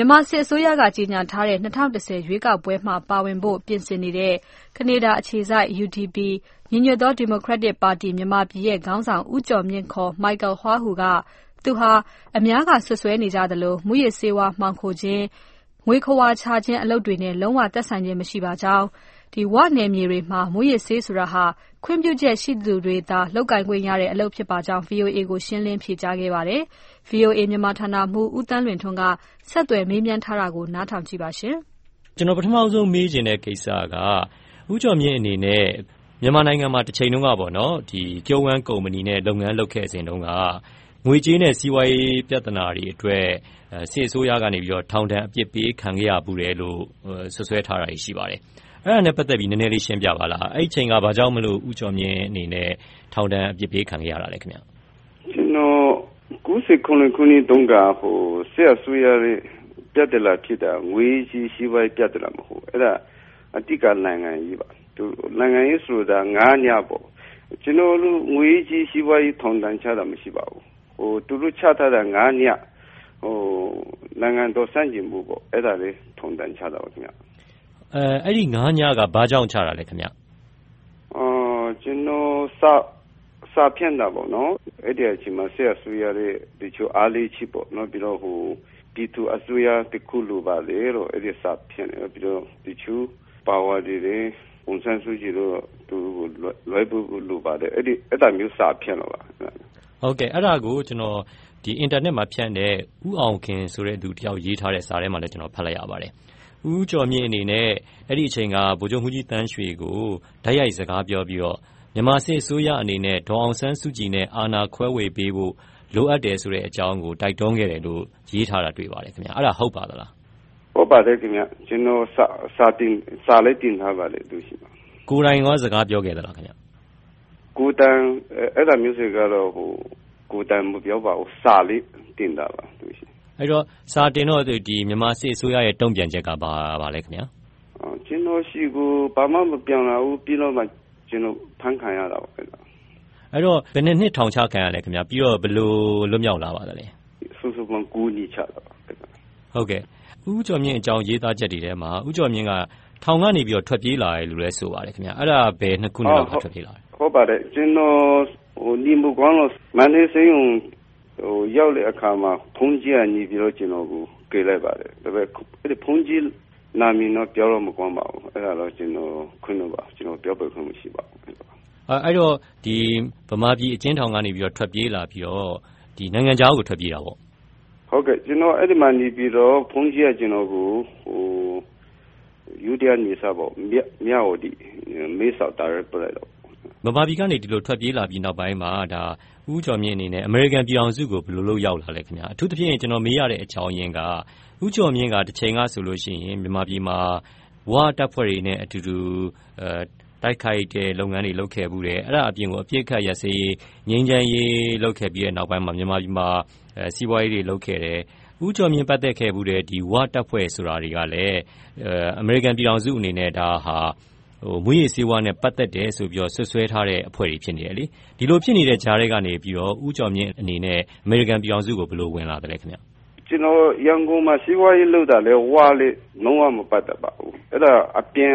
မြန်မာစစ်အစိုးရက ကြေညာထားတဲ့ ၂၀၁၀ ရွေးကောက်ပွဲမှာ ပါဝင်ဖို့ ပြင်ဆင်နေတဲ့ ကနေဒါအခြေစိုက် UDP ညီညွတ်သော ဒီမိုကရက်တစ်ပါတီ မြန်မာပြည်ရဲ့ ခေါင်းဆောင် ဦးကျော်မြင့်ခေါ် Michael Hua Hu ကသူဟာ အများက စွပ်စွဲနေကြသလို မူးယစ်ဆေးဝါး မှောင်ခိုခြင်း၊ငွေခဝါချခြင်း အလုပ်တွေနဲ့ လုံးဝသက်ဆိုင်ခြင်း မရှိပါကြောင်း၊ဝနယ်မြေတွေမှာ မူးယစ်ဆေးဆိုတာဟာ ခွင့်ပြုချက်ရှိသူတွေသာ လုပ်ကိုင်ခွင့်ရတဲ့ အလုပ်ဖြစ်ပါကြောင်း VOA ကို ရှင်းလင်းဖြေကြားခဲ့ပါတယ်။ VOA မြန်မာဌာနမှူး ဦးသန်းလွင်ထွန်းက ဆက်သွယ်မေးမြန်းထားတာကို နားထောင်ကြည့်ပါ။ကျနော် ပထမဆုံး မေးချင်တဲ့ကိစ္စက ဦးကျော်မြင့်အနေနဲ့ မြန်မာနိုင်ငံမှာ တချိန်တုန်းကကြိုးဝမ်းကုမ္ပဏီနဲ့ လုပ်ငန်းလုပ်ခဲ့စဉ်တုန်းက ငွေကြေးနဲ့ စီးပွားရေးပြဿနာတွေအတွက် စစ်အစိုးရကနေပြီးတော့ထောင်ဒဏ်အပြစ်ပေးခံခဲ့ရဖူးတယ်လို့ စွပ်စွဲထားတာတွေ ရှိပါတယ်။ အဲဒါနဲ့ ပတ်သက်ပြီး နည်းနည်းလေး ရှင်းပြပါလား။အဲဒီအချိန်က ဘာကြောင့်မို့လို့ဦးကျော်မြင့်အနေနဲ့ ထောင်ဒဏ်အပြစ်ပေး ခံခဲ့ရတာလဲခင်ဗျ။ကျနော် ၉၇ ခုနှစ်တုန်းက စစ်အစိုးရရဲ့ ပြဿနာဖြစ်တာ ငွေရေးကြေး စီးပွားရေးပြဿနာ မဟုတ်ဘူး။အဲဒါ အဓိက နိုင်ငံရေးပါ။နိုင်ငံရေးဆိုတာ၅ညပေါ့။ကျနော်တို့ ငွေရေးကြေး စီးပွားရေး ထောင်ဒဏ်ချတာ မရှိပါဘူး။သူတို့ချထားတာ၅ညနိုင်ငံတော်ဆန့်ကျင်မှုပေါ့အဲဒါလေးထောင်ဒဏ်ချတာပါ ခင်ဗျ။အဲဒီ၅ညကဘာကြောင့်ချတာလဲခင်ဗျ။ကျနော်စာဖြန့်တာပေါ့နော်။အဲဒီအချိန်မှာစစ်အစိုးရရဲ့တချို့အားနည်းချက်ပေါ့။နောက်ပြီးတော့ပြည်သူအစိုးရတခုလိုပါတယ်လို့အဲဒီစာဖြန့်တယ်။ပြီးတော့တချို့ပါဝါတွေလည်းဒေါ်အောင်ဆန်းစုကြည်တို့လွှဲပေးဖို့လိုပါတယ်အဲဒါမျိုးစာဖြန့်တာပါ။ဟုတ်ကဲ့အဲဒါကိုကျနော်အင်တာနက်မှာဖြန့်တဲ့ဦးအောင်ခင်ဆိုတဲ့သူတယောက်ရေးထားတဲ့စာထဲမှာလည်းကျနော်ဖတ်လိုက်ရပါတယ်။ ဦးကျော်မြင့်အနေနဲ့ အဲဒီအချိန်က ဗိုလ်ချုပ်မှူးကြီးသန်းရွှေကို တိုက်ရိုက်စကားပြောပြီးတော့ မြန်မာစစ်အစိုးရအနေနဲ့ ဒေါ်အောင်ဆန်းစုကြည်နဲ့ အာဏာခွဲဝေပေးဖို့ လိုအပ်တယ်ဆိုတဲ့အကြောင်းကို တိုက်တွန်းခဲ့တယ်လို့ ရေးထားတာ တွေ့ပါတယ်ခင်ဗျ။အဲဒါ ဟုတ်ပါသလား။ဟုတ်ပါတယ်ခင်ဗျ။ကျနော် စာလည်းတင်ထားပါတယ်သူဆီမှာ။ကိုယ်တိုင်ရော စကားပြောခဲ့သလားခင်ဗျ။ကိုယ်တိုင် အဲဒါမျိုးကတော့ ကိုယ်တိုင်မပြောပါဘူး။စာလေး တင်တာပါသူဆီ။ အဲဒီတော့ စာတင်တော့ မြန်မာစစ်အစိုးရရဲ့ တုံ့ပြန်ချက်က ဘာလဲခင်ဗျ။ကျနော်ဆီကို ဘာမှမပြန်လာဘူး ပြီးတော့မှ ကျနော် အဖမ်းခံရတာပေါ့အဲဒီတော့ ဘယ်နှစ်နှစ် ထောင်ချခံရလဲခင်ဗျ။ပြီးတော့ ဘယ်လို လွတ်မြောက်လာပါသလဲ။စုစုပေါင်း၉နှစ်ချတာပါ။ဟုတ်ကဲ့ ဦးကျော်မြင့်အကြောင်း ရေးသားချက်တွေထဲမှာ ဦးကျော်မြင့်က ထောင်ကနေ ထွက်ပြေးလာတယ်လို့လည်း ဆိုပါတယ်ခင်ဗျ။အဲဒါ ဘယ်နှစ်ခုနှစ်လောက်က ထွက်ပြေးလာတာလဲ။ဟုတ်ပါတယ် ကျနော် နေမကောင်းလို့ မန္တလေးဆေးရုံ ရောက်တဲ့အခါမှာဘုန်းကြီးကနေပြီးတော့ကျနော်ကိုကယ်လိုက်ပါတယ်။ဒါပေမဲ့ဘုန်းကြီးနာမည်တော့ပြောလို့မကောင်းပါဘူး။အဲဒါတော့ကျနော်ခွင့်လွှတ်ပါကျနော်ပြောပိုင်ခွင့်မရှိပါဘူး။အဲဒီတော့ဗမာပြည်အကျဉ်းထောင်ကနေထွက်ပြေးလာပြီးတော့နိုင်ငံခြားကိုထွက်ပြေးတာပေါ့။ဟုတ်ကဲ့ကျနော်အဲဒီမှာနေပြီးတော့ဘုန်းကြီးကကျနော်ကိုယုဒယားနယ်စပ်ပေါ့မြဝတီမဲဆောက်တိုက်ရိုက်ပို့လိုက်တာ ပေါ့။ဗမာပြည်ကနေ ဒီလိုထွက်ပြေးလာပြီးနောက်ပိုင်းမှာ ဦးကျော်မြင့်အနေနဲ့ အမေရိကန်ပြည်ထောင်စုကို ဘယ်လိုလုပ်ရောက်လာလဲခင်ဗျ။အထူးသဖြင့် ကျနော်မေးရတဲ့အကြောင်းရင်းက ဦးကျော်မြင့်က တချိန်ကဆိုလို့ရှိရင် မြန်မာပြည်မှာ ဝတပ်ဖွဲ့တွေနဲ့အတူတူ တိုက်ခိုက်တဲ့လုပ်ငန်းတွေ လုပ်ခဲ့ဖူးတယ်။အဲဒါအပြင်ကိုအပစ်အခတ်ရပ်စဲရေး ငြိမ်းချမ်းရေး လုပ်ခဲ့ပြီးတဲ့နောက်ပိုင်းမှာ မြန်မာပြည်မှာ စီးပွားရေးတွေ လုပ်ခဲ့တယ်။ဦးကျော်မြင့် ပတ်သက်ခဲ့ဖူးတဲ့ ဝတပ်ဖွဲ့ဆိုတာတွေကလည်း အမေရိကန်ပြည်ထောင်စုအနေနဲ့ ဒါဟာ မူးယစ်ဆေးဝါးနဲ့ ပတ်သက်တယ်ဆိုပြီးတော့ စွပ်စွဲထားတဲ့ အဖွဲ့တွေ ဖြစ်နေတယ်လေ။ဒီလိုဖြစ်နေတဲ့ကြားထဲကနေပြီးတော့ဦးကျော်မြင့်အနေနဲ့ အမေရိကန်ပြည်ထောင်စုကို ဘယ်လို ဝင်လာသလဲခင်ဗျ။ကျနော် ရန်ကုန်မှာ စီးပွားရေးလုပ်တာလည်းဝလည်းလုံးဝမပတ်သက်ပါဘူး။အဲဒါအပြင်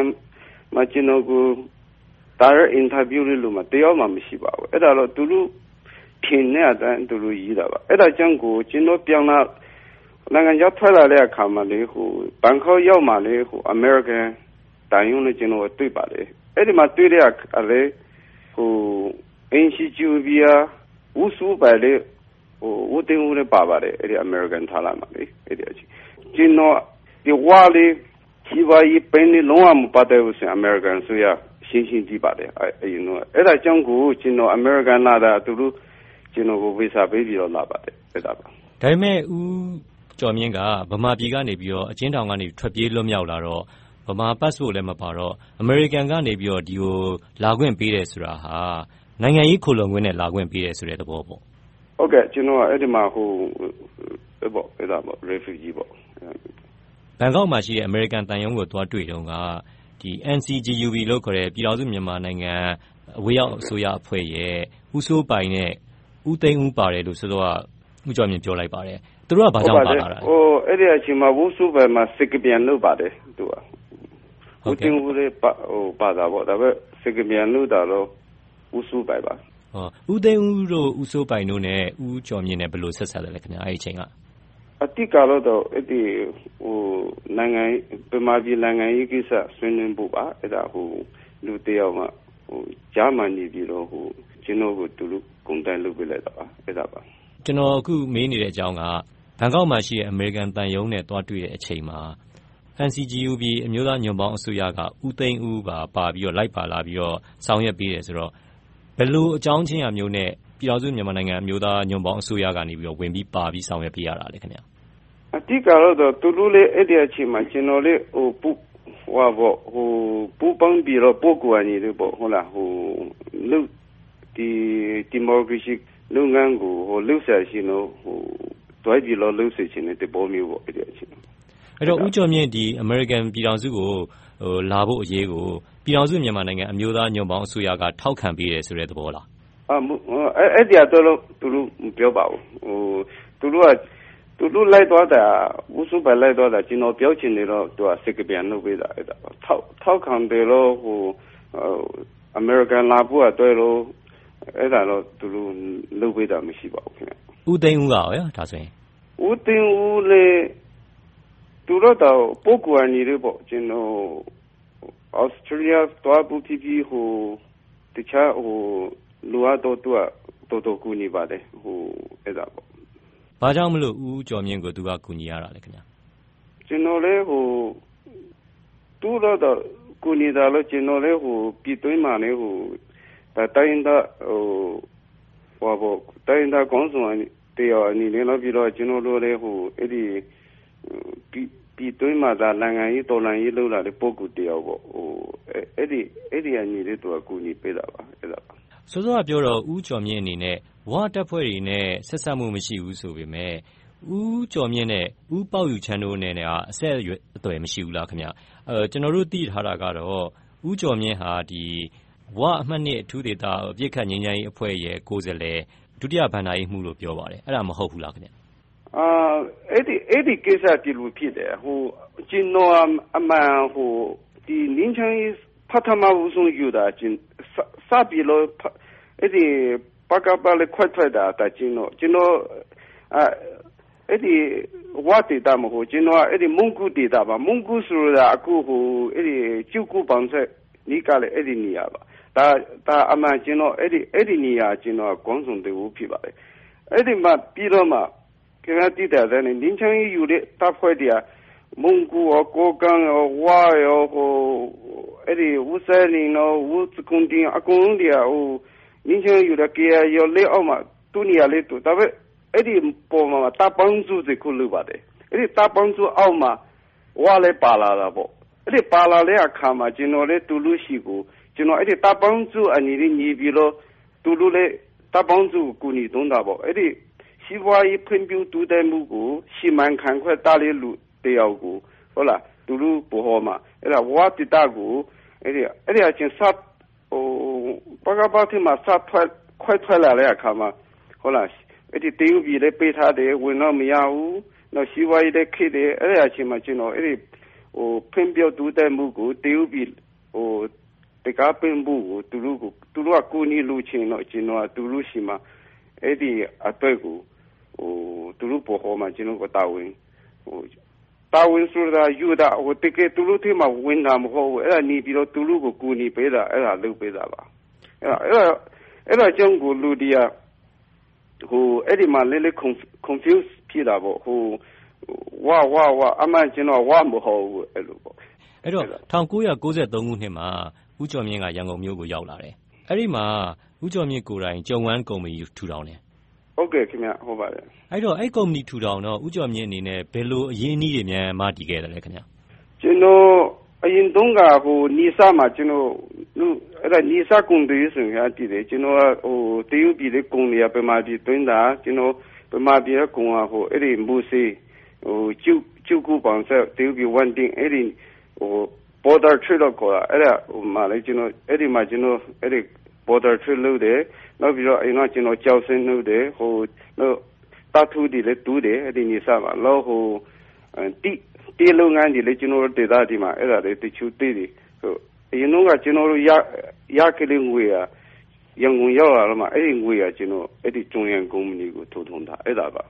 မှာ ကျနော်ကိုတိုက်ရိုက်အင်တာဗျူးလုပ်လို့တယောက်မှ မရှိပါဘူး။အဲဒါတော့ သူတို့ထင်တဲ့အတိုင်း သူတို့ရေးတာပါ။အဲဒါကြောင့်ကိုကျနော်ပြန်လာနိုင်ငံခြားထွက်လာတဲ့အခါမှာလေဘန်ကောက်ရောက်မှလေအမေရိကန် သံရုံးနဲ့ကျနော်တွေ့ပါတယ်။အဲဒီမှာတွေ့တဲ့အခါလည်းအင်စတီကျူဘီယာဦးစိုးပိုင်လည်းဦးသိန်းဦးလည်းပါပါတယ်အဲဒီအမေရိကန်ဌာနမှာလေ။ကျနော်ဒီဝလေးစီးပွားရေးပိုင်းနဲ့လုံးဝမပတ်သက်ဘူးဆိုရင်အမေရိကန်အစိုးရရှင်းရှင်းသိပါတယ်အရင်တုန်းက။အဲဒါကြောင့်ကိုကျနော်အမေရိကန်လာတာသူတို့ကျနော်ကိုဗီဇာပေးပြီးတော့လာပါတယ်။အဲဒါပါ။ဒါပေမဲ့ဦးကျော်မြင့်ကဗမာပြည်ကနေပြီးတော့အကျဉ်းထောင်ကနေထွက်ပြေးလွတ်မြောက်လာတော့ ဗမာ passport လည်း မပါတော့ အမေရိကန်ကနေပြီးတော့ဒီကို လာခွင့်ပေးတယ်ဆိုတာဟာ နိုင်ငံရေးခိုလှုံခွင့်နဲ့ လာခွင့်ပေးတယ်ဆိုတဲ့ သဘောပေါ့။ဟုတ်ကဲ့ ကျနော်အဲဒီမှာ refugee ပေါ့။ဘန်ကောက်မှာရှိတဲ့ အမေရိကန်သံရုံးကို သွားတွေ့တုန်းက NCGUB လို့ခေါ်တဲ့ ပြည်ထောင်စုမြန်မာနိုင်ငံ အဝေးရောက်အစိုးရအဖွဲ့ရဲ့ ဦးစိုးပိုင်နဲ့ ဦးသိန်းဦးပါတယ်လို့ စောစောက ဦးကျော်မြင့် ပြောလိုက်ပါတယ်။သူတို့က ဘာကြောင့်ပါလာတာလဲ။အဲဒီအချိန်မှာဝူစုဘက်မှာစကားပြန်လုပ်ပါတယ်။ ဦးသိန်းဦးလည်းပါတာပေါ့။ဒါပေမဲ့စကားပြန်လုပ်တာတော့ဦးစိုးပိုင်ပါ။ဦးသိန်းဦးတို့ဦးစိုးပိုင်တို့နဲ့ဦးကျော်မြင့်တို့ဘယ်လိုဆက်စပ်လဲအဲဒီအချိန်က။အဓိကတော့မြန်မာပြည်နိုင်ငံရေးကိစ္စဆွေးနွေးဖို့ပါ။အဲဒါလူတယောက်မှကြားမှာနေပြီးတော့ကျနော့်ကိုသူတို့ဂုဏ်တိုက်လုပ်ပေးလိုက်တာပါ။အဲဒါပါ။ကျနော်အခုမေးနေတဲ့အကြောင်းကဘန်ကောက်မှာရှိတဲ့အမေရိကန်သံရုံးနဲ့သွားတွေ့တဲ့အချိန်မှာ NCGUB အမျိုးသားညွန့်ပေါင်းအစိုးရက ဦးသိန်းဦးပါ လိုက်ပါလာပြီးတော့ ဆောင်ရွက်ပေးတယ်ဆိုတော့ ဘယ်လိုအကြောင်းခြင်းရာမျိုးနဲ့ ပြည်ထောင်စုမြန်မာနိုင်ငံ အမျိုးသားညွန့်ပေါင်းအစိုးရကနေ ဝင်ပြီးပါပြီး ဆောင်ရွက်ပေးရတာလဲ။အဓိကတော့ သူတို့လည်း အဲဒီအချိန်မှာ ကျနော်လည်း ပူးပေါင်းပြီးတော့ ပုဂ္ဂိုလ်အနေနဲ့ ဒီမိုကရေစီလုပ်ငန်းကို လုပ်စရာရှိလို့ သွားပြီးတော့ လုပ်စေချင်တဲ့သဘောမျိုးပေါ့။ အဲဒီအချိန်မှာ။အဲဒီတော့ ဦးကျော်မြင့် အမေရိကန်ပြည်ထောင်စုကို လာဖို့အရေးကို ပြည်ထောင်စုမြန်မာနိုင်ငံ အမျိုးသားညွန့်ပေါင်းအစိုးရက ထောက်ခံပေးတယ်ဆိုတဲ့ သဘောလား။အဲဒီဟာတော့သူတို့ မပြောပါဘူး။သူတို့ကသူတို့လိုက်သွားတာ ဦးစိုးပိုင်လိုက်သွားတာ ကျနော်ပြောချင်တယ်တော့ စကားပြန်လုပ်ပေးတာ။ထောက်ခံတယ်လို့ အမေရိကန်လာဖို့အတွက်တော့အဲဒါတော့ သူတို့ လုပ်ပေးတာ မရှိပါဘူး။ဦးသိန်းဦးကရော ဒါဆိုရင်။ဦးသိန်းဦးလည်း သူတို့တော့ပုဂ္ဂိုလ်အနေနဲ့ပေါ့ကျနော်ဩစတြေးလျသွားဖို့ဖြစ်ဖြစ်တခြားလိုအပ်တော့သူကတော်တော်ကူညီပါတယ်။အဲဒါပေါ့။ဘာကြောင့်မို့ဦးကျော်မြင့်ကိုသူကကူညီရတာလဲ။ကျနော်လည်းသူတို့ကူညီတာလည်းကျနော်လည်းပြည်တွင်းမှာလည်းတိုင်းရင်းသားခေါင်းဆောင်တယောက်အနေနဲ့ပြီးတော့ကျနော်တို့လည်းအဲဒီ ပြည်တွင်းမှာနိုင်ငံရေးတော်လှန်ရေးလုပ်လာတဲ့ ပုဂ္ဂိုလ်တယောက်ပေါ့။အဲဒီအနေနဲ့သူကကူညီပေးတာပါ။စောစောကပြောတော့ ဦးကျော်မြင့်အနေနဲ့ ဝတပ်ဖွဲ့တွေနဲ့ ဆက်စပ်မှုမရှိဘူးဆိုပေမယ့် ဦးကျော်မြင့်နဲ့ ဦးပေါက်ယူချမ်းတို့နဲ့အဆက်အသွယ်မရှိဘူးလား။ကျနော်တို့ သိထားတာကတော့ ဦးကျော်မြင့်ဟာ ဝ အမှတ် အထူးဒေသ အပစ်ခတ်ငြိမ်းချမ်းရေးအဖွဲ့ရဲ့ ကိုယ်စားလှယ် ဒုတိယဘဏ္ဍာရေးမှူးလို့ ပြောပါတယ်။အဲဒါ မဟုတ်ဘူးလား။ အဲဒီကိစ္စ ဒီလိုဖြစ်တယ်။ကျနော် အမှန် ငြိမ်းချမ်းရေး ပထမဦးဆုံးယူတာ စပြီးတော့အဲဒီပကဖလည်း ခွဲထွက်တာ ကျနော် ကျနော် အဲဒီ ဝဒေသ မဟုတ်ကျနော်ကမုံးကိုးဒေသပါ။မုံးကိုးဆိုတာ အခု ကြူကုပေါင်းဆက်နီးကလည်းအဲဒီနေရာပါဒါအမှန်ကျနော်အဲဒီနေရာ ကျနော် ခေါင်းဆောင်တဦး ဖြစ်ပါတယ်။အဲဒီမှာ ပြီးတော့မှ ခင်များသိတဲ့အတိုင်းငြိမ်းချမ်းရေးယူတဲ့တပ်ဖွဲ့တွေကမုံးကိုး၊ကိုးကန့်၊ဝ၊ဝူစဲနိမ်း၊ဝူစကွန်တင်းအကုန်လုံးတွေကငြိမ်းချမ်းရေးယူတဲ့ KIA လက်အောက်မှာသူ့နေရာသူ။ဒါပေမဲ့အဲဒီအပေါ်မှာတပ်ပေါင်းစုတခုလုပ်ပါတယ်။အဲဒီတပ်ပေါင်းစုအောက်မှာဝလည်းပါလာတာပေါ့။အဲဒီပါလာတဲ့အခါမှာကျနော်လည်းသူတို့ဆီကိုကျနော်အဲဒီတပ်ပေါင်းစုအနေနဲ့နေပြီးတော့သူတို့လည်းတပ်ပေါင်းစုကိုကူညီတုန်းတာပေါ့။အဲဒီ စီးပွားရေးဖွံ့ဖြိုးတိုးတက်မှုကို စီမံခန့်ခွဲတားတဲ့လူတယောက်ကိုသူတို့ဗဟိုမှာဝဒေသကိုအဲဒီအချိန်စပကဖထဲမှာစခွဲထွက်လာတဲ့အခါမှာတရုတ်ပြည်လည်းပိတ်ထားတယ်ဝင်လို့မရဘူး။စီးပွားရေးလည်းခေတ်တယ်။အဲဒီအချိန်မှာကျနော်ဖွံ့ဖြိုးတိုးတက်မှုကိုတရုတ်ပြည်တံခါးပိတ်မှုကိုသူတို့ကကူညီလိုချင်တော့ကျနော်ကသူတို့ဆီမှာအဲဒီအတွက်ကို သူတို့ဗဟိုမှာ ကျနော်တာဝန် တာဝန်ဆိုတာ ယူတာ တကယ် သူတို့ထဲမှာ ဝင်တာ မဟုတ်ဘူး။အဲဒါ နေပြီးတော့သူတို့ကို ကူညီပေးတာ အဲဒါ လုပ်ပေးတာပါ။အဲဒါကြောင့် လူတွေက အဲဒီမှာ နည်းနည်း Confuse ဖြစ်တာပေါ့။ဝ ဝ ဝ အမှန် ကျနော်ဝမဟုတ်ဘူး အဲဒီလိုပေါ့။အဲဒီတော့ ၁၉၉၃ ခုနှစ်မှာ ဦးကျော်မြင့်က ရန်ကုန်မြို့ကို ရောက်လာတယ်။အဲဒီမှာ ဦးကျော်မြင့်ကိုယ်တိုင် ကျုံးဝမ်ကုမ္ပဏီ ထူထောင်တယ်။ ဟုတ်ကဲ့ဟုတ်ပါတယ်။အဲဒီတော့ အဲဒီကုမ္ပဏီထူထောင်တော့ ဦးကျော်မြင့်အနေနဲ့ ဘယ်လိုအရင်းအနှီးတွေများ မတည်ခဲ့သလဲ။ကျနော် အရင်တုန်းကနီဆမှာနီဆကုန်သွယ်ရေးဆိုပြီးတည်တယ်။ကျနော်က တရုတ်ပြည်ထဲကုန်တွေက မြန်မာပြည်သွင်းတာ။မြန်မာပြည်ကကုန်ကအဲဒီမူဆယ် ကြူကုပေါင်းဆက်တရုတ်ပြည် ဝမ်တိန်း အဲဒီ Border Trade လို့ခေါ်တာ။အဲဒီမှာ ကျနော် border trade လုပ်တယ်နောက်ပြီးတော့အိမ်ကကျွန်တော်ကြောက်စင်းနှုတ်တယ်ဟိုနောက်တတ်ထူးတွေလည်းတူးတယ်အဲ့ဒီနေစားမှာလောဟိုတိတိလုပ်ငန်းတွေလည်းကျွန်တော်ဒေသဒီမှာအဲ့ဒါတွေတချို့သေးတယ်ဟိုအရင်တော့ကကျွန်တော်တို့ရရကလေးငွေရရန်ကုန်ရောက်လာတော့မှအဲ့ဒီငွေရကျွန်တော်အဲ့ဒီတွင်ရန်ကုမ္ပဏီကိုထိုးထုံတာအဲ့ဒါပါ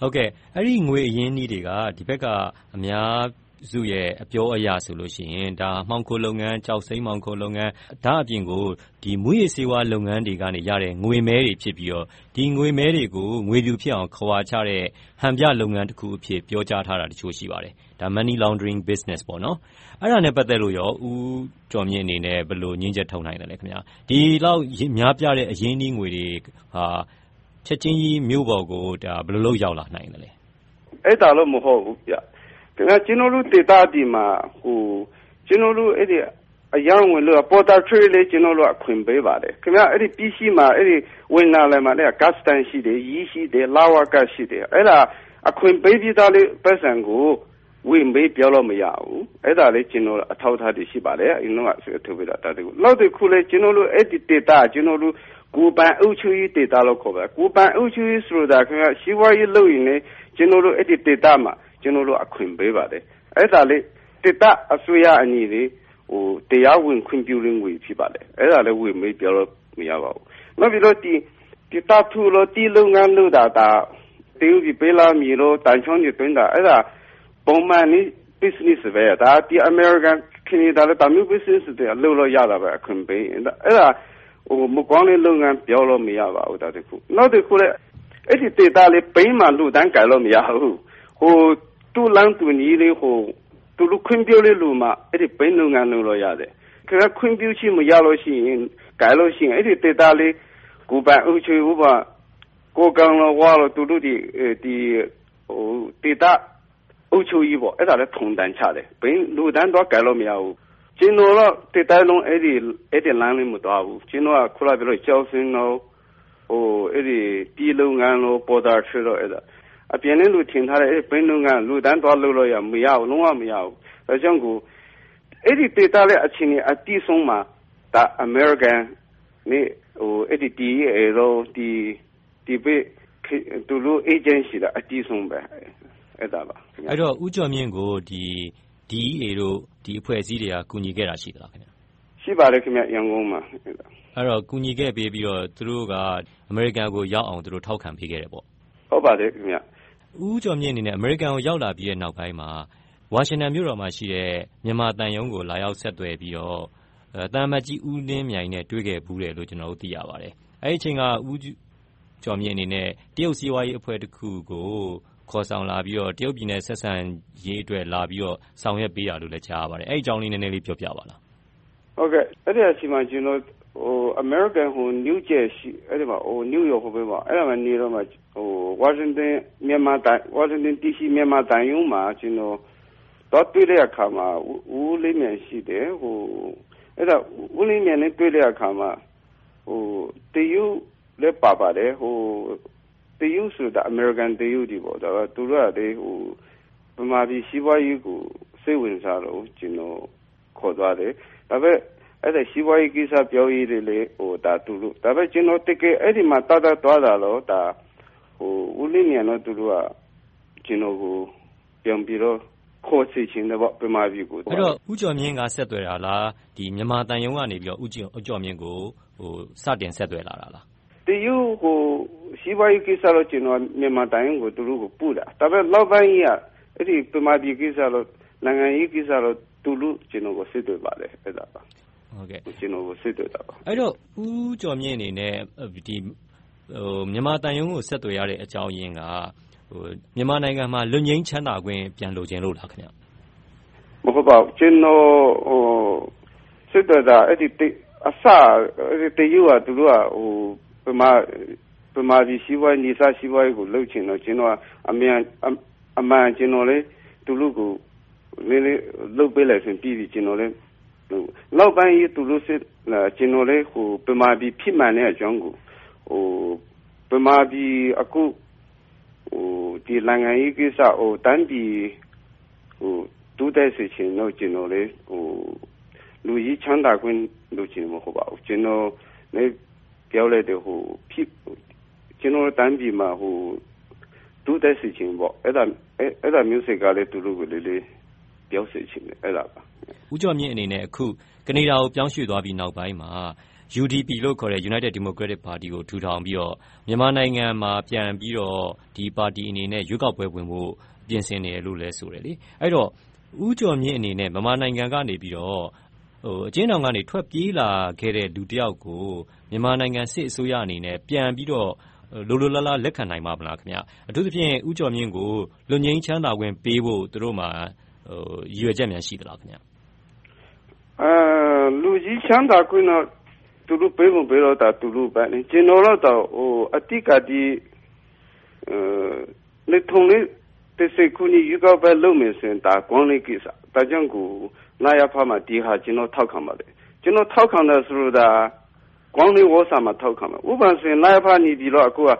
ဟုတ်ကဲ့အဲ့ဒီငွေအရင်းကြီးတွေကဒီဘက်ကအများ စုရဲ့ အပြောအရဆိုလို့ရှိရင်ဒါမှောင်ခိုလုပ်ငန်းကြောက်စိမ်းမှောင်ခိုလုပ်ငန်း ဒါအပြင်ကိုဒီမူရစေဝါလုပ်ငန်းတွေကနေရတဲ့ ငွေမဲတွေဖြစ်ပြီးတော့ ဒီငွေမဲတွေကို ငွေပြူဖြစ်အောင်ခွာချတဲ့ ဟန်ပြလုပ်ငန်းတစ်ခုအဖြစ် ပြောကြားထားတာတချို့ ရှိပါတယ်ဒါ money laundering business ပေါ့နော်အဲ့ဒါနဲ့ ပတ်သက်လို့ရောဦးကျော်မြင့်အနေနဲ့ ဘယ်လိုညှင်းချက်ထုတ်နိုင်တယ်လဲခင်ဗျာဒီလောက်များပြတဲ့ အရင်းနှီးငွေတွေဟာ ချက်ချင်းကြီး မြို့ပေါ်ကိုဒါဘယ်လိုလုပ် ရောက်လာနိုင်တယ်လဲ အဲ့ဒါလို့မဟုတ်ဘူးဗျခင်ဗျာ ကျွန်တော်တို့ဒေတာဒီမှာဟိုကျွန်တော်တို့အဲ့ဒီအယောင်ဝင်လို့ပေါ်တာထရေးလေးကျွန်တော်တို့ အခွင့်ပေးပါတယ် ခင်ဗျာအဲ့ဒီ PC မှာအဲ့ဒီဝင်လာလဲမှာလည်း gas tank ရှိတယ်ရီးရှိတယ်လာဝက ရှိတယ် အဲ့ဒါ အခွင့်ပေးပြီးသားလေးပတ်စံကို ဝင်ပေးပြောလို့ မရဘူး အဲ့ဒါလေးကျွန်တော်အထောက်ထားတွေ ရှိပါတယ်အင်းတော့ဆိုထုတ်ပြတာတည်းလောက်တခုလေးကျွန်တော်တို့ အဲ့ဒီ data ကျွန်တော်တို့ကိုပန်အုပ်ချုပ်ရေး data လို့ ခေါ်ပါတယ် ကိုပန်အုပ်ချုပ်ရေးဆိုတာခင်ဗျာရှိဝါရေးလုပ်ရင်လည်း ကျွန်တော်တို့ အဲ့ဒီ data မှာ ကျွန်တော်တို့အခွင့်ပေးပါတယ်အဲ့ဒါလေးတစ်တအစိုးရအညီတွေဟိုတရားဝင်ခွင့်ပြုရင်းငွေဖြစ်ပါတယ်အဲ့ဒါလည်းဝင်မေးပြောလို့မရပါဘူးနောက်ပြီးတော့ဒီဒီတထူလို့ဒီလုပ်ငန်းလုပ်တာဒါတေယူဒီပေးလာမီလို့တန်ချုံနေတွင်းတာအဲ့ဒါပုံမှန်နီး business ပဲဒါဒီ American ခင်ဗျာလည်းတမျိုး business တွေလုပ်လို့ရတာပဲအခွင့်ပေးအဲ့ဒါဟိုမကောင်းတဲ့လုပ်ငန်းပြောလို့မရပါဘူးဒါတခုနောက်တစ်ခုလည်းအဲ့ဒီ data လေးပိန်းမှလူတန်းကြလို့မရဘူးဟို တူလန်းတူနီလေးဟိုသူတို့ခွင့်ပြုလေးလူမှအဲ့ဒီဘိန်းလုပ်ငန်းလုပ်လို့ရတယ်ခင်ဗျခွင့်ပြုရှိမရလို့ရှိရင်ကြိုင်လို့ရှိရင်အဲ့ဒီဒေတာလေးကိုပန်အုပ်ချုပ်ဥပကိုကံလို့ဝါလို့သူတို့ဒီဒီဟိုဒေတာအုပ်ချုပ်ကြီးပေါ့အဲ့ဒါလည်းထုံတန်ချတယ်ဘိန်းလူတန်းတော့ကြိုင်လို့မရဘူးကျင်းတော့တေတိုင်လုံးအဲ့ဒီအဲ့ဒီလမ်းလေးမတော်ဘူးကျင်းတော့ခုလာပြီးတော့ကြောက်စင်းတော့ဟိုအဲ့ဒီပြည်လုံငန်းလို့ပေါ်တာဆွေတော့အဲ့ဒါ အပြင်နဲ့လူထင်ထားတဲ့အဲ့ဘင်းလုံးကလူတန်းသွားလို့လို့ရမရဘူး လုံးဝမရဘူး ဒါကြောင့်ကိုအဲ့ဒီဒေတာရဲ့ အချင်းအတိဆုံးမှာဒါ American နေဟိုအဲ့ဒီဒီအဲတော့ဒီဒီဘေသူတို့ agency လာအတိဆုံးပဲ အဲ့ဒါပါ အဲ့တော့ ဦးကျော်မြင့်ကိုဒီ DEA တို့ ဒီအဖွဲ့အစည်းတွေက ကူညီခဲ့တာ ရှိသလားခင်ဗျရှိပါတယ်ခင်ဗျရန်ကုန်မှာ အဲ့တော့ ကူညီခဲ့ပေးပြီးတော့ သူတို့က အမေရိကန်ကိုရောက်အောင်သူတို့ထောက်ခံပေးခဲ့တယ်ပေါ့ ဟုတ်ပါတယ်ခင်ဗျ ဦးကျော်မြင့်အနေနဲ့ အမေရိကန်ကို ရောက်လာပြီးတဲ့နောက်ပိုင်းမှာ ဝါရှင်တန်မြို့တော်မှာရှိတဲ့ မြန်မာသံရုံးကို လာရောက်ဆက်သွယ်ပြီးတော့ သံအမတ်ကြီး ဦးလင်းမြိုင်နဲ့ တွေ့ခဲ့ဖူးတယ်လို့ ကျနော်တို့ သိရပါတယ်။အဲဒီအချိန်က ဦးကျော်မြင့်အနေနဲ့ တရုတ်စီးပွားရေးအဖွဲ့တခုကို ခေါ်ဆောင်လာပြီးတော့ တရုတ်ပြည်နဲ့ ဆက်ဆံရေးအတွက် လာပြီးတော့ ဆောင်ရွက်ပေးတာလို့လည်း ကြားရပါတယ်။အဲဒီအကြောင်းလေး နည်းနည်းလေး ပြောပြပါလား။ဟုတ်ကဲ့။အဲဒီအချိန်မှာ ကျနော်ဟို American ဟို New Jersey အဲ့ဒီမှာဟို New York ဟိုဘက်မှာအဲ့ဒါမှနေတော့မှဟို Washington မြန်မာတိုင်း Washington DC မြန်မာတိုင်းရုံးမှာကျွန်တော်တော့တွေ့တဲ့အခါမှာဦးလေးမြန်ရှိတယ်ဟိုအဲ့ဒါဦးလေးမြန်နဲ့တွေ့တဲ့အခါမှာဟိုတယူလည်းပါပါတယ်ဟိုတယူဆိုတာ American တယူဒီပေါ့ဒါကသူတို့ကလေဟိုဗမာပြည်စီးပွားရေးကိုစိတ်ဝင်စားတော့ကျွန်တော်ခေါ်သွားတယ်ဒါပေမဲ့ အဲ့ဒါစီးပွားရေးကိစ္စပြောရေးတွေလေဟိုဒါသူတို့ဒါပေမဲ့ကျွန်တော်တကယ်အဲ့ဒီမှာတတ်တတ်သွားတာတော့ဒါဟိုဦးလေးမြန်တော့သူတို့ကကျွန်တော်ကိုပြန်ပြီးတော့ခေါ်စီခြင်းတော့ပမာပြည်ကိုအဲ့တော့ဦးကျော်မြင့်ကဆက်သွယ်တာလားဒီမြန်မာတန်ယုံကနေပြီးတော့ဦးကျော်ဦးကျော်မြင့်ကိုဟိုစတင်ဆက်သွယ်လာတာလားတယူဟိုစီးပွားရေးကိစ္စတော့ကျွန်တော်မြန်မာတန်ယုံကိုသူတို့ကိုပူတာဒါပေမဲ့လောက်ပိုင်းကြီးကအဲ့ဒီပမာပြည်ကိစ္စတော့နိုင်ငံရေးကိစ္စတော့သူတို့ကျွန်တော်ကိုဆက်သွယ်ပါတယ်အဲ့ဒါပါ ဟုတ်ကဲ့ကျွန်တော်ကိုစစ်တွေ့တာပါ အဲ့တော့ ဦးကျော်မြင့်အနေနဲ့ဒီဟိုမြန်မာတန်ယုံကို ဆက်သွယ်ရတဲ့ အကြောင်းရင်းကဟိုမြန်မာနိုင်ငံမှာ လွတ်ငင်းချမ်းသာခွင့် ပြန်လိုချင်လို့လားခင်ဗျ မဟုတ်ပါဘူး ကျွန်တော်ဟိုစစ်တွေ့တာအဲ့ဒီအစအဲ့ဒီတယူကသူတို့ကဟိုပမာပမာဒီရှိဝိုင်းနေစားရှိဝိုင်းကိုလှုပ်ချင်တော့ ကျွန်တော်အမြန်အမှန် ကျွန်တော်လေသူတို့ကိုလေးလေးလှုပ်ပေးလိုက်ရင် ပြီးပြီ ကျွန်တော်လေ နောက်ပိုင်းသူတို့စစ်ကျွန်တော်လည်းဟိုပမာပြီးဖြစ်မှန်တဲ့အကြောင်းကိုဟိုပမာပြီးအခုဟိုဒီနိုင်ငံရေးကိစ္စဟိုတန်းပြီးဟိုတူတဲ့စီချင်းတော့ကျွန်တော်လည်းဟိုလူကြီးချမ်းသာခွင့်လုပ်ချင်မဟုတ်ပါဘူးကျွန်တော်လည်းပြောလိုက်တယ်ဟိုဖြစ်ကျွန်တော်တန်းပြီးမှာဟိုဒုတဲ့စီချင်းပေါ့အဲ့ဒါအဲ့ဒါမျိုးစိတ်ကလည်းသူတို့ကိုလေးလေး ပြောစေချင်တယ် အဲ့ဒါပါ ဦးကျော်မြင့်အနေနဲ့ အခု ကနေဒါကို ပြောင်းရွှေ့သွားပြီးနောက်ပိုင်းမှာ UDP လို့ခေါ်တဲ့ United Democratic Party ကို ထူထောင်ပြီးတော့ မြန်မာနိုင်ငံမှာ ပြန်ပြီးတော့ ဒီပါတီအနေနဲ့ ရွေးကောက်ပွဲဝင်ဖို့ ပြင်ဆင်နေတယ်လို့လည်း ဆိုတယ်လေ။အဲဒီတော့ ဦးကျော်မြင့်အနေနဲ့ မြန်မာနိုင်ငံကနေပြီးတော့ အကျဉ်းထောင်ကနေ ထွက်ပြေးလာခဲ့တဲ့ လူတယောက်ကို မြန်မာနိုင်ငံ စစ်အစိုးရအနေနဲ့ ပြန်ပြီးတော့ လိုလိုလားလား လက်ခံနိုင်ပါ့မလား။အထူးသဖြင့် ဦးကျော်မြင့်ကို လွတ်ငြိမ်းချမ်းသာခွင့်ပေးဖို့ သူတို့မှာ ရည်ရွယ်ချက်များရှိသလား။လွတ်ငြိမ်းချမ်းသာခွင့်တော့သူတို့ပေးမပေးတော့သူတို့ပဲ။ကျနော်တော့အဓိကဒီ၂၀၁၀ခုနှစ်ရွေးကောက်ပွဲလုပ်မယ်ဆိုရင်ဒါကောင်းတဲ့ကိစ္စ။ဒါကြောင့်ကိုနအဖမှာဒီဟာကျနော်ထောက်ခံပါတယ်။ကျနော်ထောက်ခံတယ်ဆိုတာကောင်းတဲ့ဝါစာမှာထောက်ခံတယ်။ဥပမာဆိုရင်နအဖနေပြီးတော့အခုက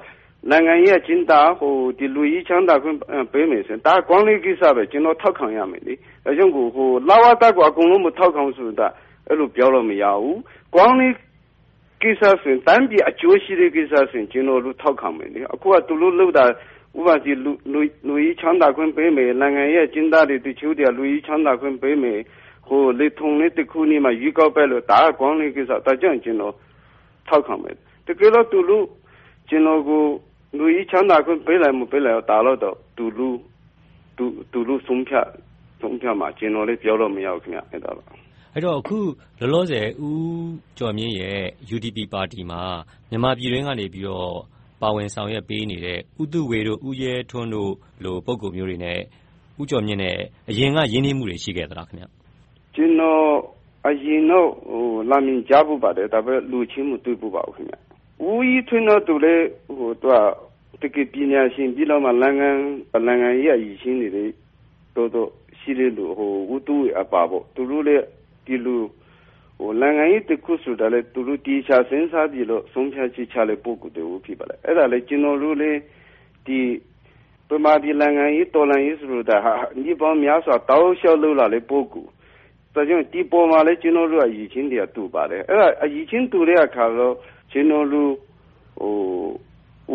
နိုင်ငံရေးအကျဉ်းသားဒီလူကြီးချမ်းသာခွင့်ပေးမယ်ဆိုရင်ဒါကောင်းတဲ့ကိစ္စပဲကျနော်ထောက်ခံရမယ်လေ။ဒါကြောင့်ကိုလဝကကိုအကုန်လုံးမထောက်ခံဘူးဆိုတာအဲလိုပြောလို့မရဘူး။ကောင်းတဲ့ကိစ္စဆိုရင်တိုင်းပြည်အကျိုးရှိတဲ့ကိစ္စဆိုရင်ကျနော်တို့ထောက်ခံမယ်လေ။အခုကသူတို့လုပ်တာဥပမာလူကြီးချမ်းသာခွင့်ပေးမယ်နိုင်ငံရေးအကျဉ်းသားတွေတချို့တွေကလူကြီးချမ်းသာခွင့်ပေးမယ်လေထုံလေးတခုနေ့မှာရွေးကောက်ပွဲလုပ်ဒါကကောင်းတဲ့ကိစ္စ။ဒါကြောင့်ကျနော်ထောက်ခံမယ်။တကယ်လို့သူတို့ကျနော်ကို လူကြီးချမ်းသာခွင့်ပေးလိုက်မပေးလိုက်ဒါတော့သူတို့ဆုံးဖြတ်မှာ။ကျနော်လည်းပြောလို့မရဘူး။အဲဒါပါ။အဲဒီတော့အခုလောလောဆယ်ဦးကျော်မြင့်ရဲ့ UDP ပါတီမှာမြန်မာပြည်တွင်းကနေပါဝင်ဆောင်ရွက်ပေးနေတဲ့ဦးသုဝေတို့၊ဦးရဲထွန်းတို့လိုပုဂ္ဂိုလ်မျိုးတွေနဲ့ဦးကျော်မြင့်နဲ့အရင်ကရင်းနှီးမှုတွေရှိခဲ့သလား။ကျနော်အရင်တော့နာမည်ကြားဖူးပါတယ်။ဒါပေမဲ့လူချင်းမတွေ့ဖူးပါဘူး။ ဦးရဲထွန်းတော့ သူလည်းတကယ်ပညာရှင်ပြီးတော့မှ နိုင်ငံရေးအရည်အချင်းတွေတော်တော်ရှိတဲ့လူ ဦးသုဝေအပါသူတို့လည်း ဒီလို နိုင်ငံရေးတခုဆိုတာလည်း သူတို့ သေချာစဉ်းစားပြီးတော့ ဆုံးဖြတ်ချက်ချတဲ့ ပုဂ္ဂိုလ်တဦးဖြစ်ပါတယ်။အဲဒါလည်း ကျနော်တို့လည်း ဗမာပြည်နိုင်ငံရေး တော်လှန်ရေးဆိုတာ နှစ်ပေါင်းများစွာ တောက်လျှောက်လုပ်လာတဲ့ ပုဂ္ဂိုလ်။ ဒါကြောင့် ဒီအပေါ်မှာလည်း ကျနော်တို့ အရည်အချင်းတွေက တူပါတယ်။အဲဒါ အရည်အချင်းတူတဲ့အခါတော့ ကျနော်တို့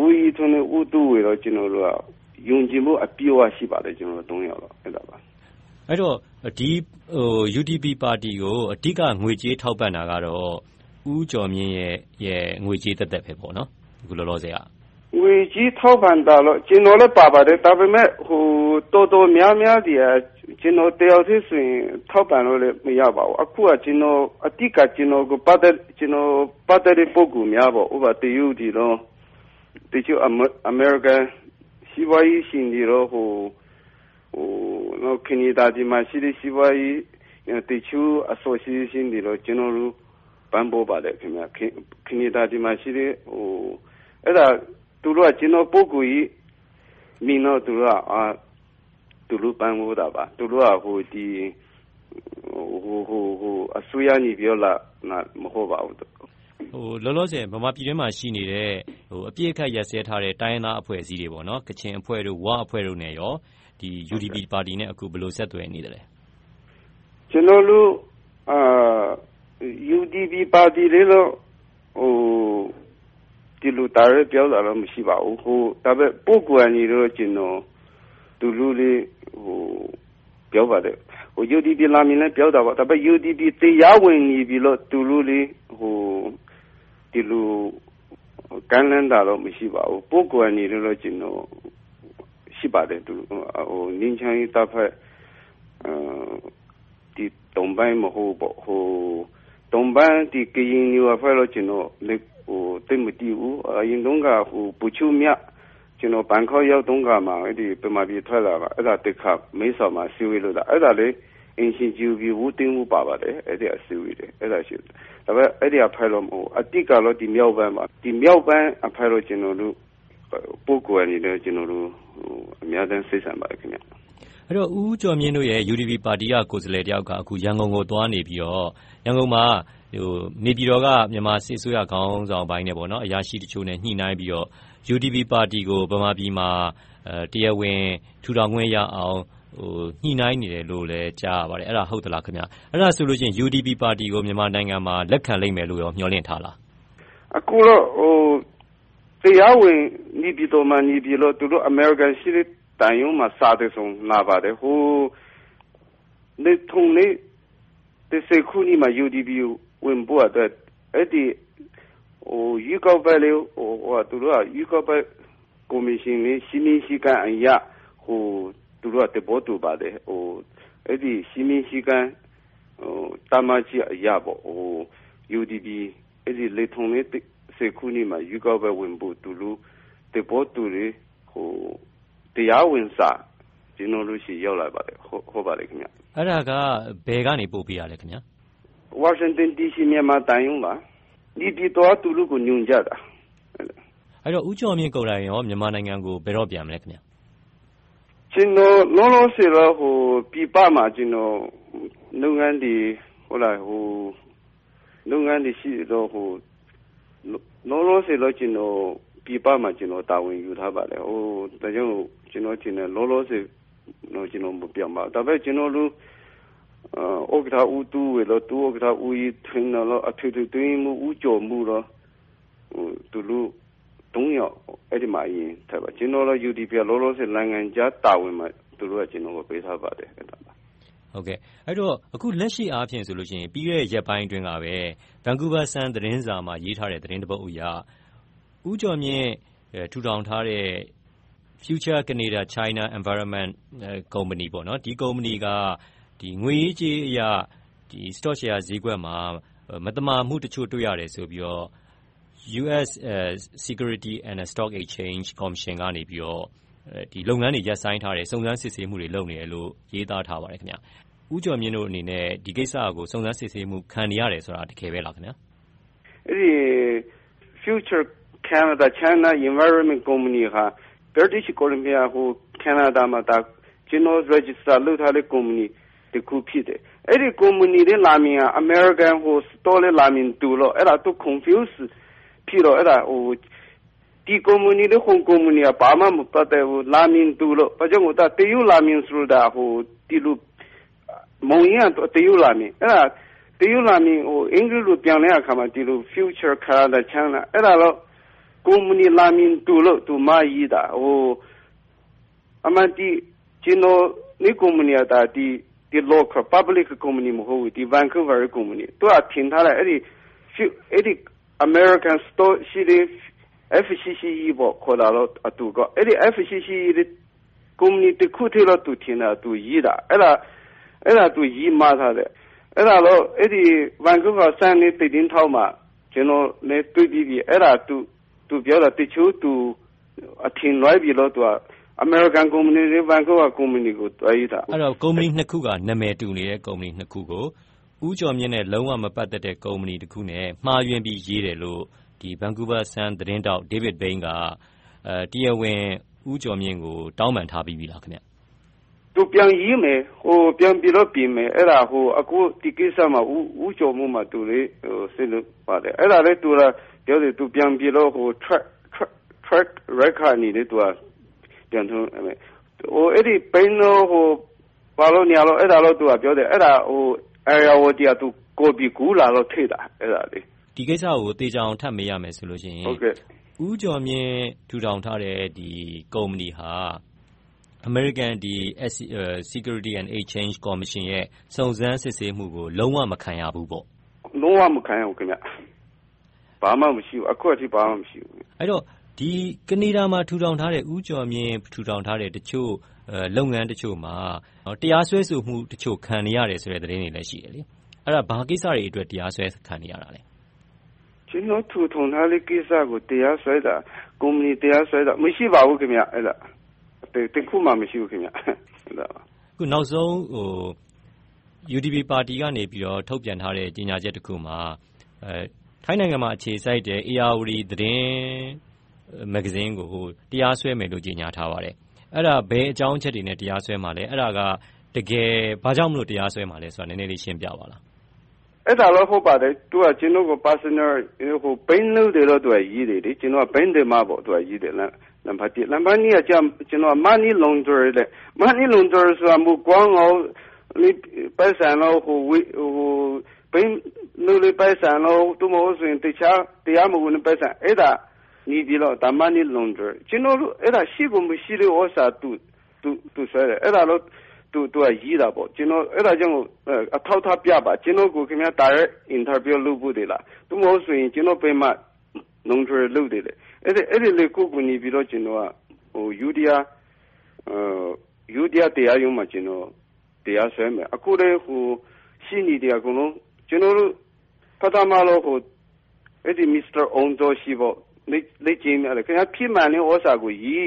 ဦးရဲထွန်းနဲ့ ဦးသုဝေတော့ကျနော်တို့ကယုံကြည်မှု အပြည့်အဝ ရှိပါတယ် ကျနော်တို့သုံးယောက်။အဲဒါပါ။အဲဒီတော့ ဒီ UDP ပါတီကို အဓိက ငွေကြေးထောက်ပံ့တာကတော့ ဦးကျော်မြင့်ရဲ့ ငွေကြေးသက်သက်ပဲပေါ့နော်။အခုလောလောဆယ်က။ငွေကြေးထောက်ပံ့တာတော့ ကျနော်လည်း ပါပါတယ်။ဒါပေမဲ့ တော်တော်များများတွေက ကျနော်တယောက်တည်းဆိုရင် ထောက်ပံ့လို့လည်း မရပါဘူး။အခုက ကျနော် အဓိက ကျနော်ပတ်သက်တဲ့ ပုဂ္ဂိုလ်များပေါ့။ဥပမာ တရုတ်ပြည်တို့တချို့ အမေရိကန် စီးပွားရေးရှင်တွေတော့ကနေဒါပြည်မှာရှိတဲ့ စီးပွားရေး တချို့ association တွေတော့ကျနော်တို့ ပံ့ပိုးပါတယ်။ကနေဒါပြည်မှာရှိတဲ့ အဲဒါ သူတို့က ကျနော်ပုဂ္ဂိုလ်ရေး မြင်တော့ သူတို့က သူတို့ပံ့ပိုးတာပါ။သူတို့ကအစိုးရကနေပြောလာတာမဟုတ်ပါဘူး။လောလောဆယ်ဗမာပြည်တွင်းမှာရှိနေတဲ့အပစ်အခတ်ရပ်စဲထားတဲ့တိုင်းရင်းသားအဖွဲ့အစည်းတွေ၊ကချင်အဖွဲ့တို့၊ဝအဖွဲ့တို့နဲ့ UDP ပါတီနဲ့အခုဘယ်လိုဆက်သွယ်နေသလဲ။ကျနော်တို့ UDP ပါတီလည်းဒီလိုတိုက်ရိုက်ပြောတာတော့မရှိပါဘူး။ဒါပေမဲ့ပုဂ္ဂိုလ်အနေနဲ့ကျနော်သူတို့ လည်းပြောပါတယ်။ UDP နာမည်လည်းပြောတာပေါ့။ဒါပေမဲ့ UDP တရားဝင်နေပြီလို့သူတို့လည်းဒီလိုကမ်းလှမ်းတာတော့မရှိပါဘူး။ပုဂ္ဂိုလ်အနေနဲ့တော့ကျနော်ရှိပါတယ်။ငြိမ်းချမ်းရေးတပ်ဖွဲ့တောင်ပိုင်းမဟုတ်ဘူး။တောင်ပိုင်း KNU အဖွဲ့တော့ကျနော်သိပ်မသိဘူး။အရင်တုန်းကဗိုလ်ချုပ်မြ ကျနော် ဘန်ကောက်ရောက်တုန်းကမှဗမာပြည်ထွက်လာတော့အဲဒါတခါ မဲဆောက်မှာ အစည်းအဝေးလုပ်တာ။အဲဒါလည်း အိမ်ရှင် GOB ဦးသိန်းဦး ပါပါတယ်။အဲဒီအစည်းအဝေး။ဒါပေမဲ့ အဲဒီအဖွဲ့တော့ မဟုတ်ဘူး။အဓိကတော့မြောက်ပိုင်းပါ။ဒီမြောက်ပိုင်းအဖွဲ့တော့ ကျနော်တို့ ပုဂ္ဂိုလ်အနေနဲ့ ကျနော်တို့ အများတန်း စိတ်ဆန်ပါတယ်။အဲဒီတော့ ဦးကျော်မြင့်တို့ရဲ့ UDP ပါတီက ကိုယ်စားလှယ်တယောက်က အခု ရန်ကုန်ကို သွားနေပြီးတော့ ရန်ကုန်မှာ နေပြည်တော်က မြန်မာစစ်အစိုးရခေါင်းဆောင်ပိုင်းနဲ့ အရာရှိတချို့နဲ့ ညှိနှိုင်းပြီးတော့ UDP ပါတီကို ဗမာပြည်မှာ တရားဝင်ထူထောင်ခွင့်ရအောင် ညှိနှိုင်းနေတယ်လို့လည်း ကြားရပါတယ်။အဲဒါ ဟုတ်သလား။အဲဒါဆိုရင် UDP ပါတီကို မြန်မာနိုင်ငံမှာ လက်ခံလိမ့်မယ်လို့မျှော်လင့်ထားလား။အခုတော့ တရားဝင် နေပြည်တော်မှာ နေပြည်လို့ သူတို့ အမေရိကန်ရှိတဲ့တန်ယုံမှာ စာတစုံလာပါတယ်ဟိုနေထုံနေတစေခုနီမှာ UDP ဝင်ဖို့အတွက် အဲ့ဒီ ဟိုယူကောက်ပဲလေဟိုဟိုသူတို့ကယူကောက်ပဲကော်မရှင်လေးရှင်းရှင်းကအရာဟိုသူတို့ကတဘောတူပါတယ်ဟိုအဲ့ဒီရှင်းရှင်းကဟိုတမချီအရာပေါ့ဟို UDP အဲ့ဒီလေထုံလေးစေခုနီမှာယူကောက်ပဲဝင်ဖို့ သူတို့တဘောတူလေဟိုတရားဝင်စာ ကျွန်တော်တို့ရှိရောက်လာပါတယ်ဟုတ်ဟုတ်ပါတယ်ခင်ဗျ အဲ့ဒါက ဘယ်ကနေ ပို့ပြရလဲခင်ဗျ ဝါရှင်တန် DC မြန်မာတိုင်ယုံပါ ဒီဒီတော့သူတို့ကို ညွန်ကြတာ အဲ့တော့ ဦးကျော်မြင့်ကိုယ်တိုင်ရော မြန်မာနိုင်ငံကို ဘယ်တော့ပြန်မလဲခင်ဗျ ကျွန်တော် လောလောဆယ်တော့ဟိုပြပမှာကျွန်တော်လုပ်ငန်းဒီဟုတ်လားဟိုလုပ်ငန်းဒီရှိတော့ဟိုလောလောဆယ်တော့ကျွန်တော်ပြပမှာကျွန်တော်တာဝန်ယူထားပါတယ်ဟိုဒါကြောင့် ကျွန်တော်ကျွန်တော်လောလောဆယ်တော့ကျွန်တော် မပြောပါဒါပေမဲ့ ကျွန်တော်တို့ ဥက္ကဋ္ဌဦးတူဝေလို့တူဥက္ကဋ္ဌဦးကြီးထင်းတော့အထွေထွေတွင်းမှုဦးကျော်မှုတော့ဟိုသူတို့တုံးရောက်အဲ့ဒီမှာရင်ထားပါကျွန်တော်တို့ UDP လောလောဆယ်နိုင်ငံခြားတာဝန်မှာသူတို့ကကျွန်တော်ကိုပေးထားပါတယ်အဲ့ဒါပါဟုတ်ကဲ့အဲ့တော့အခုလက်ရှိအားဖြင့်ဆိုလို့ရှိရင်ပြီးခဲ့တဲ့ရက်ပိုင်းအတွင်းကပဲ Vancouver Sun သတင်းစာမှာရေးထားတဲ့သတင်းတစ်ပုဒ်အရဦးကျော်မြင့်ထူထောင်ထားတဲ့ Future Canada China Environment Company ပေါ့နော်ဒီကု မ္ပဏီကငွေရေးကြေးရေးအရ Stock Share ဈေးကွက်မှာ မသမာမှုတချို့ တွေ့ရတယ်ဆိုပြီးတော့ US Security and Stock Exchange Commission ကနေပြီးတော့လုပ်ငန်းတွေ ရပ်ဆိုင်းထားတယ်။စုံစမ်းစစ်ဆေးမှုတွေ လုပ်နေတယ်လို့ ရေးသားထားပါတယ်။ဦးကျော်မြင့်တို့အနေနဲ့ ဒီကိစ္စကို စုံစမ်းစစ်ဆေးမှု ခံနေရတယ်ဆိုတာ တကယ်ပဲလားခင်ဗျ။အဲဒီ Future Canada China Environment Company ဟာ British Columbia ဟို Canada မှာကျွန်တော် register လုပ်ထားတဲ့ company တခုဖြစ်တယ်။အဲဒီ company ရဲ့နာမည်က American ဟို store ရဲ့နာမည်တူလို့အဲဒါသူ confuse ဖြစ်တော့အဲဒါဟိုဒီ company နဲ့ home company ကဘာမှမပတ်သက်ဘူး။နာမည်တူလို့ဘာကြောင့်လဲတရုတ်နာမည်ဆိုတာဟိုဒီလိုမုံရင်တရုတ်နာမည်အဲဒါတရုတ်နာမည်ဟိုအင်္ဂလိပ်လိုပြန်တဲ့အခါမှာဒီလို future Canada China အဲဒါတော့ကုမ္ပဏီလာမင်တူလို့သူမရေးတာဟိုအမှန်ဒီကျွန်တော်ဒီကုမ္ပဏီကဒါဒီ ဒီ local public company မဟုတ်ဘူးဒီ Vancouver company သူကထင်ထားတယ်အဲ့ဒီအဲ့ဒီ American store ရှိတဲ့ FCCE ပေါ့ခေါ်လာတော့အတူကအဲ့ဒီ FCCE ဒီ company တခုတည်းတော့သူထင်တာသူရေးတာအဲ့ဒါအဲ့ဒါသူရေးမှထားတယ်အဲ့ဒါတော့အဲ့ဒီ Vancouver Sun နဲ့တည်တင်းထောက်မှာကျွန်တော်လည်းတွေ့ပြီးပြီအဲ့ဒါသူသူပြောတာတချို့သူအထင်လွဲပြီးတော့သူက အမေရိကန်ကုမ္ပဏီတွေ ဘန်ကောကကုမ္ပဏီကိုတွဲရတာ အဲ့တော့ ကုမ္ပဏီနှစ်ခုက နာမည်တူနေတဲ့ ကုမ္ပဏီနှစ်ခုကို ဦးကျော်မြင့်နဲ့ လုံးဝမပတ်သက်တဲ့ ကုမ္ပဏီတစ်ခုနဲ့ မှားယွင်းပြီး ရေးတယ်လို့ဒီ Vancouver Sun သတင်းတောက် David Bain ကအဲတရားဝင် ဦးကျော်မြင့်ကို တောင်းပန်ထားပြီးပြီလားခင်ဗျ သူပြန်ရေးမယ်ဟိုပြန်ပြီးတော့ ပြင်မယ်အဲ့ဒါဟိုအခု ဒီကိစ္စမှာ ဦးဦးကျော်မှုမှာသူလေဟိုစိတ်လို့ပါတယ် အဲ့ဒါလေသူကပြောတယ်သူပြန်ပြီးတော့ဟို track track record နေတယ်သူက ပြန်ထုံးဟိုအဲ့ဒီပိန်းတော့ဟိုဘာလို့ညာလို့အဲ့ဒါလို့သူကပြောတယ်အဲ့ဒါဟို area ဝတီကသူကိုပြီးကူလာတော့ထိတာအဲ့ဒါလေဒီကိစ္စကိုတေချာအောင်ထပ်မေးရမယ်ဆိုလို့ရှိရင်ဟုတ်ကဲ့ဦးကျော်မြင့်ထူထောင်ထားတဲ့ဒီကုမ္ပဏီဟာ American ဒီ Security and Exchange Commission ရဲ့စုံစမ်းစစ်ဆေးမှုကိုလုံးဝမခံရဘူးပေါ့လုံးဝမခံရဘူးခင်ဗျဘာမှမရှိဘူးအခုအထိဘာမှမရှိဘူးအဲ့တော့ ဒီကနေဒါမှာ ထူထောင်ထားတဲ့ ဦးကျော်မြင့် ထူထောင်ထားတဲ့ တချို့လုပ်ငန်းတချို့မှာ တရားစွဲဆိုမှုတချို့ ခံနေရတယ်ဆိုတဲ့ သတင်းတွေလည်း ရှိတယ်လေအဲ့ဒါ ဘာကိစ္စတွေအတွက် တရားစွဲခံနေရတာလဲ ကျွန်တော် ထူထောင်ထားတဲ့ကိစ္စကို တရားစွဲတာ ကုမ္ပဏီတရားစွဲတာ မရှိပါဘူးခင်ဗျအဲ့ဒါတခုမှ မရှိဘူးခင်ဗျအဲ့ဒါခုနောက်ဆုံးဟို UDP ပါတီကနေပြီးတော့ထုတ်ပြန်ထားတဲ့ ကြေညာချက်တစ်ခုမှာအဲထိုင်းနိုင်ငံမှာ အခြေစိုက်တဲ့ ARD သတင်း မဂ္ဂဇင်းကို တရားစွဲမယ်လို့ ကြေညာထားပါတယ်။အဲ့ဒါ ဘယ်အကြောင်းအချက်တွေနဲ့ တရားစွဲမှာလဲ။အဲ့ဒါက တကယ် ဘာကြောင့်မို့တရားစွဲမှာလဲဆိုတာ နည်းနည်းလေး ရှင်းပြပါလား။အဲ့ဒါတော့ ဟုတ်ပါတယ်။သူက ကျွန်တော်ကို personal ဟို pain လို့တယ်တော့ သူက ရေးတယ်လေ။ကျွန်တော် pain တယ်မှာပေါ့ သူက ရေးတယ်လား။နံပါတ်1နံပါတ်2ကကျွန်တော် money laundry လေ money laundry ဆိုတာမူကောင်းအောင်ပိုက်ဆံတော့ဟိုဟိုပိန်းလို့လေပိုက်ဆံတော့သူမဟုတ်ဆိုရင်တခြား တရားမဝင်ပိုက်ဆံ အဲ့ဒါ နေပြည်တော်ဒါမှမဟုတ်လုံခြုံကျွန်တော်တို့ အဲ့ဒါရှိကိုမရှိတဲ့ဥစ္စာ သူသူသူဆွဲတယ် အဲ့ဒါတော့သူသူကရေးတာပေါ့ ကျွန်တော်အဲ့ဒါကြောင့်အထောက်ထားပြပါ ကျွန်တော်ကိုခင်ဗျာ direct interview လုပ်ဖို့တည်းလားသူမဟုတ်ဆိုရင် ကျွန်တော်ပြန်မှလုံခြုံလုပ်တယ်အဲ့ဒီအဲ့ဒီလေကိုကိုနေပြီးတော့ကျွန်တော်ကဟိုယူဒီယာအဲယူဒီယာတရားရုံးမှာကျွန်တော်တရားဆွဲမယ်အခုလေဟိုရှိနေတယ်အကုန်လုံးကျွန်တော်တို့ပထမလို့ဟိုအဲ့ဒီမစ္စတာအွန်ဒိုရှိဖို့ လက်လက်ချင်းရတယ်ခင်ဗျာဖြစ်မှန်တဲ့ဩစာကိုရီ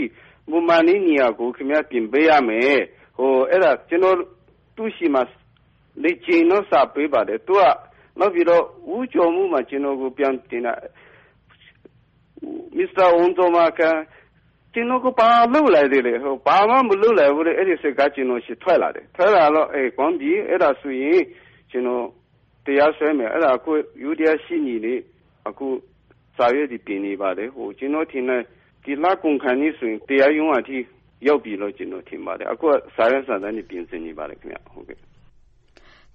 မူမှန်တဲ့နေရာကိုခင်ဗျာပြင်ပေးရမယ်ဟိုအဲ့ဒါကျွန်တော်သူ့ရှိမှာလက်ချင်းတော့စာပေးပါတယ်သူကနောက်ပြီးတော့ဦးကျော်မှုမှာကျွန်တော်ကိုပြန်တင်တာမစ္စတာအွန်ဒိုမှာကကျွန်တော်ကပါလို့လိုက်တယ်လေဟိုဘာမှမလုပ်လိုက်ဘူးလေအဲ့ဒီစကားကျွန်တော်ရှိထွက်လာတယ်ထွက်လာတော့အေးကွန်ပြီအဲ့ဒါဆိုရင်ကျွန်တော်တရားစွဲမယ်အဲ့ဒါအခုယူတရားရှိနေလေအခု စာရွက်ဒီပြင်နေပါတယ်ဟိုကျွန်တော်ထင်တယ် ဒီလကုန်ခန်းនេះဆိုရင် တရားရုံးအထိ ရောက်ပြီလို့ ကျွန်တော်ထင်ပါတယ် အခုစာရွက်စာတမ်းတွေ ပြင်ဆင်နေပါတယ်ခင်ဗျဟုတ်ကဲ့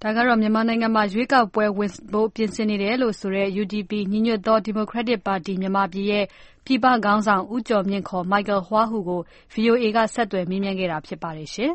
ဒါကတော့ မြန်မာနိုင်ငံမှာ ရွေးကောက်ပွဲဝင်ဖို့ ပြင်ဆင်နေတယ်လို့ဆိုတဲ့ UDP ညီညွတ်သော ဒီမိုကရက်တစ်ပါတီ မြန်မာပြည် ရဲ့ ပြည်ပခေါင်းဆောင် ဦးကျော်မြင့် ခေါ် Michael Hua Hu ကို VOA က ဆက်သွယ်မေးမြန်းခဲ့တာဖြစ်ပါတယ်ရှင်